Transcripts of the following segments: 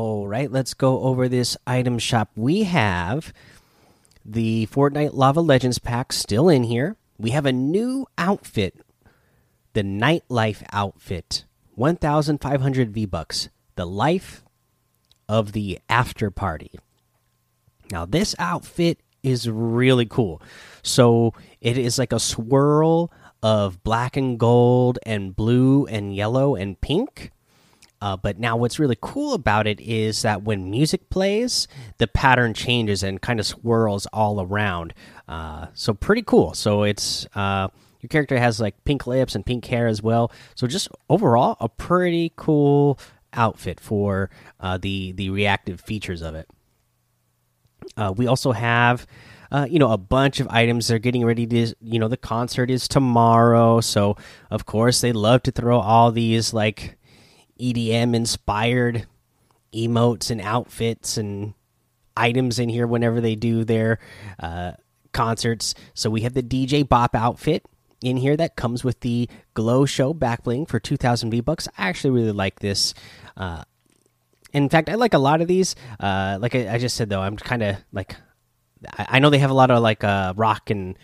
All right, let's go over this item shop. We have the Fortnite Lava Legends pack still in here. We have a new outfit, the Nightlife outfit, 1,500 V bucks. The life of the after party. Now, this outfit is really cool. So, it is like a swirl of black and gold and blue and yellow and pink. Uh, but now, what's really cool about it is that when music plays, the pattern changes and kind of swirls all around. Uh, so, pretty cool. So, it's uh, your character has like pink lips and pink hair as well. So, just overall, a pretty cool outfit for uh, the the reactive features of it. Uh, we also have uh, you know, a bunch of items. They're getting ready to, you know, the concert is tomorrow. So, of course, they love to throw all these like EDM inspired emotes and outfits and items in here whenever they do their uh, concerts. So, we have the DJ Bop outfit in here that comes with the Glow Show back bling for 2000 V bucks. I actually really like this. Uh, in fact, I like a lot of these. Uh, like I, I just said, though, I'm kind of like I, know they have a lot of like uh, rock and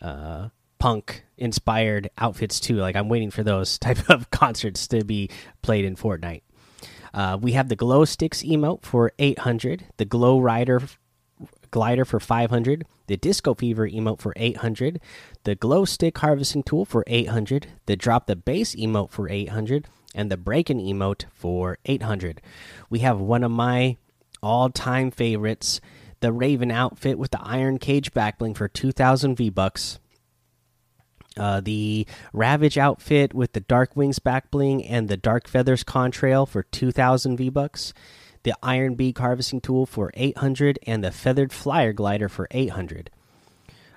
uh, punk inspired outfits too. Like I'm waiting for those type of concerts to be played in Fortnite. Uh, we have the glow sticks emote for 800, the glow rider glider for 500, the disco fever emote for 800, the glow stick harvesting tool for 800, the drop the bass emote for 800, and the breaking emote for 800. We have one of my all time favorites the Raven outfit with the Iron Cage backbling for 2,000 V bucks. Uh, the Ravage outfit with the Dark Wings backbling and the Dark Feathers contrail for 2,000 V bucks. The Iron Beak harvesting tool for 800 and the Feathered Flyer glider for 800.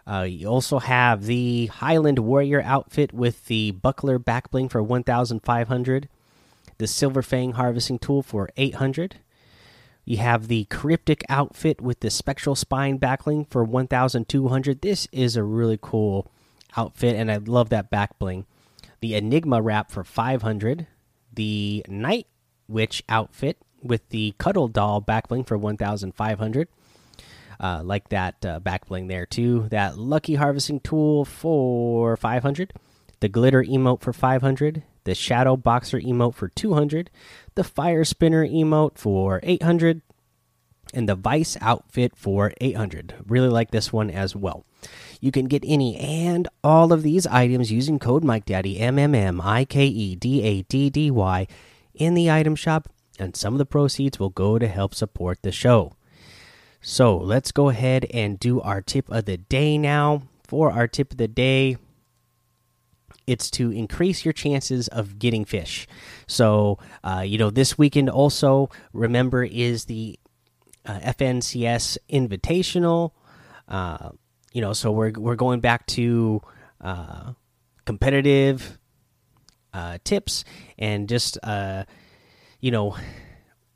Uh, you also have the Highland Warrior outfit with the Buckler backbling for 1,500. The Silver Fang harvesting tool for 800 you have the cryptic outfit with the spectral spine backbling for 1200. This is a really cool outfit, and I love that back bling. The Enigma wrap for 500. The Night Witch outfit with the Cuddle Doll back bling for 1500. Uh, like that uh, back bling there too. That Lucky Harvesting Tool for 500. The Glitter emote for 500 the Shadow Boxer emote for 200, the Fire Spinner emote for 800, and the Vice outfit for 800. Really like this one as well. You can get any and all of these items using code MikeDaddy, M M M I K E D A D D Y, in the item shop, and some of the proceeds will go to help support the show. So let's go ahead and do our tip of the day now. For our tip of the day, it's to increase your chances of getting fish. So, uh, you know, this weekend also, remember, is the uh, FNCS Invitational. Uh, you know, so we're we're going back to uh, competitive uh, tips and just uh, you know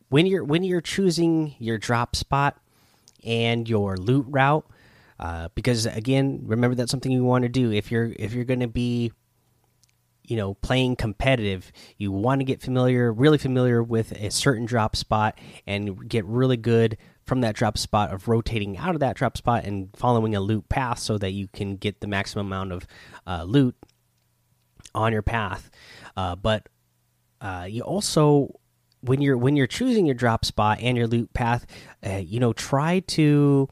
when you're when you're choosing your drop spot and your loot route. Uh, because again, remember that's something you want to do if you're if you're going to be you know playing competitive you want to get familiar really familiar with a certain drop spot and get really good from that drop spot of rotating out of that drop spot and following a loot path so that you can get the maximum amount of uh, loot on your path. Uh, but uh, you also when you're when you're choosing your drop spot and your loot path uh, you know try to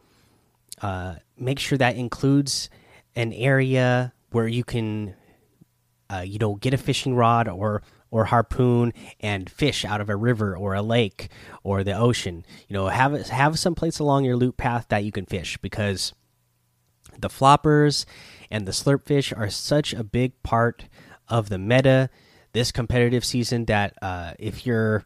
uh, make sure that includes an area where you can uh, you know, get a fishing rod or or harpoon and fish out of a river or a lake or the ocean. You know, have have some place along your loot path that you can fish because the floppers and the slurp fish are such a big part of the meta this competitive season that uh, if you're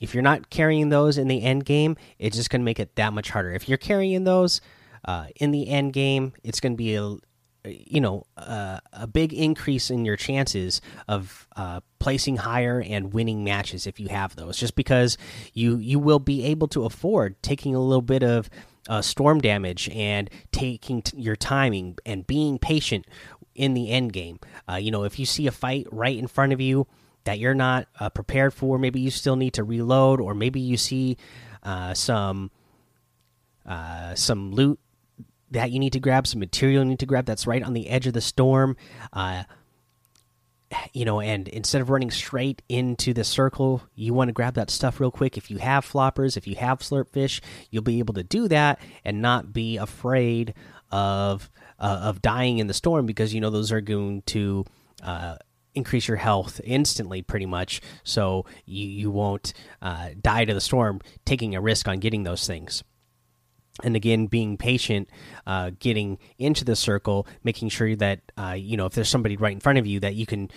if you're not carrying those in the end game, it's just going to make it that much harder. If you're carrying those uh, in the end game, it's going to be a, you know uh, a big increase in your chances of uh, placing higher and winning matches if you have those just because you you will be able to afford taking a little bit of uh, storm damage and taking your timing and being patient in the end game uh, you know if you see a fight right in front of you that you're not uh, prepared for. Maybe you still need to reload, or maybe you see uh, some some loot that you need to grab, some material you need to grab that's right on the edge of the storm. Uh, you know, and instead of running straight into the circle, you want to grab that stuff real quick. If you have floppers, if you have slurp fish, you'll be able to do that and not be afraid of uh, of dying in the storm because you know those are going to uh, increase your health instantly, pretty much. So you you won't uh, die to the storm taking a risk on getting those things and again being patient uh, getting into the circle making sure that uh, you know if there's somebody right in front of you that you can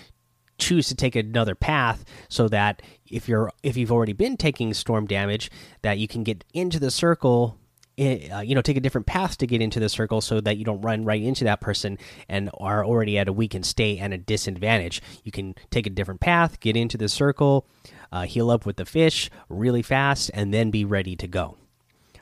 choose to take another path so that if you're if you've already been taking storm damage that you can get into the circle eh, uh, you know take a different path to get into the circle so that you don't run right into that person and are already at a weakened state and a disadvantage. You can take a different path get into the circle uh, heal up with the fish really fast and then be ready to go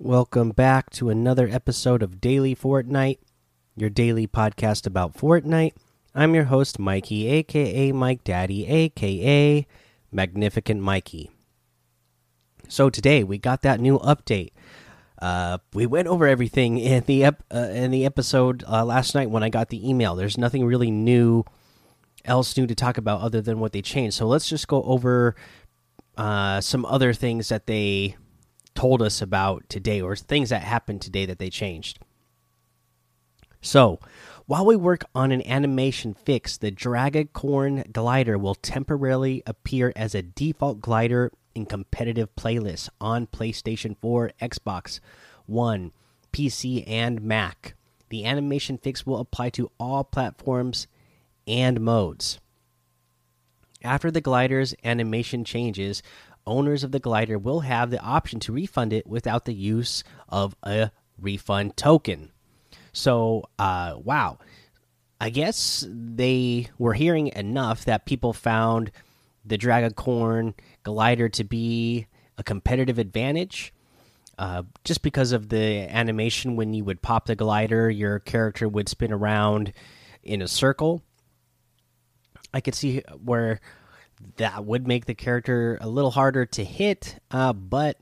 Welcome back to another episode of Daily Fortnite, your daily podcast about Fortnite. I'm your host, Mikey, aka Mike Daddy, aka Magnificent Mikey. So today we got that new update. Uh, we went over everything in the ep uh, in the episode uh, last night when I got the email. There's nothing really new, else new to talk about other than what they changed. So let's just go over uh, some other things that they told us about today or things that happened today that they changed. So, while we work on an animation fix, the Dragacorn glider will temporarily appear as a default glider in competitive playlists on PlayStation 4, Xbox One, PC, and Mac. The animation fix will apply to all platforms and modes. After the glider's animation changes, owners of the glider will have the option to refund it without the use of a refund token. So, uh, wow. I guess they were hearing enough that people found the Dragacorn glider to be a competitive advantage. Uh, just because of the animation, when you would pop the glider, your character would spin around in a circle. I could see where that would make the character a little harder to hit, uh, but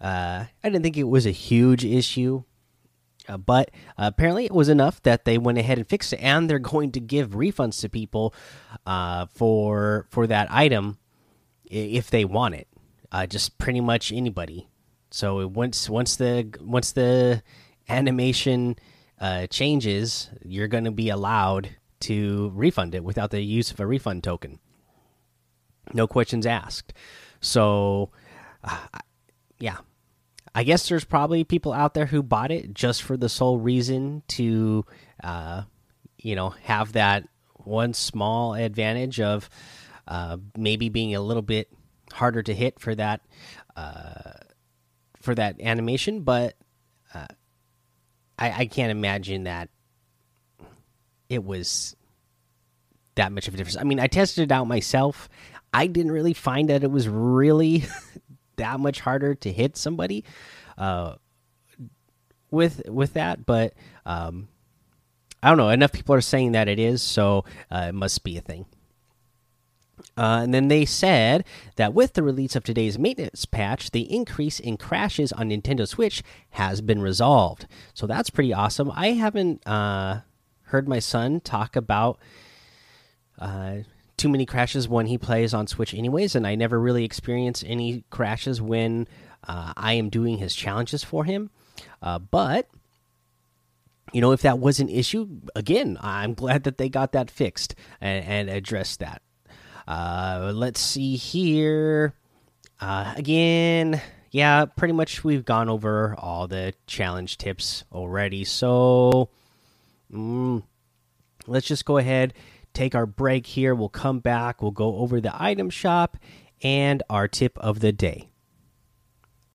uh, I didn't think it was a huge issue. Uh, but uh, apparently, it was enough that they went ahead and fixed it, and they're going to give refunds to people uh, for for that item if they want it. Uh, just pretty much anybody. So once once the once the animation changes, you're going to be allowed to refund it without the use of a refund token no questions asked. So, uh, yeah, I guess there's probably people out there who bought it just for the sole reason to, uh, you know, have that one small advantage of uh, maybe being a little bit harder to hit for that uh, for that animation, but uh, I, I can't imagine that it was that much of a difference. I mean, I tested it out myself. I didn't really find that it was really that much harder to hit somebody uh, with with that, but um, I don't know. Enough people are saying that it is, so uh, it must be a thing. Uh, and then they said that with the release of today's maintenance patch, the increase in crashes on Nintendo Switch has been resolved. So that's pretty awesome. I haven't uh, heard my son talk about uh, too many crashes when he plays on Switch, anyways, and I never really experience any crashes when uh, I am doing his challenges for him. Uh, but you know, if that was an issue, again, I'm glad that they got that fixed and, and addressed that. Uh, let's see here. Uh, again, yeah, pretty much we've gone over all the challenge tips already. So mm, let's just go ahead, take our break here. We'll come back. We'll go over the item shop and our tip of the day.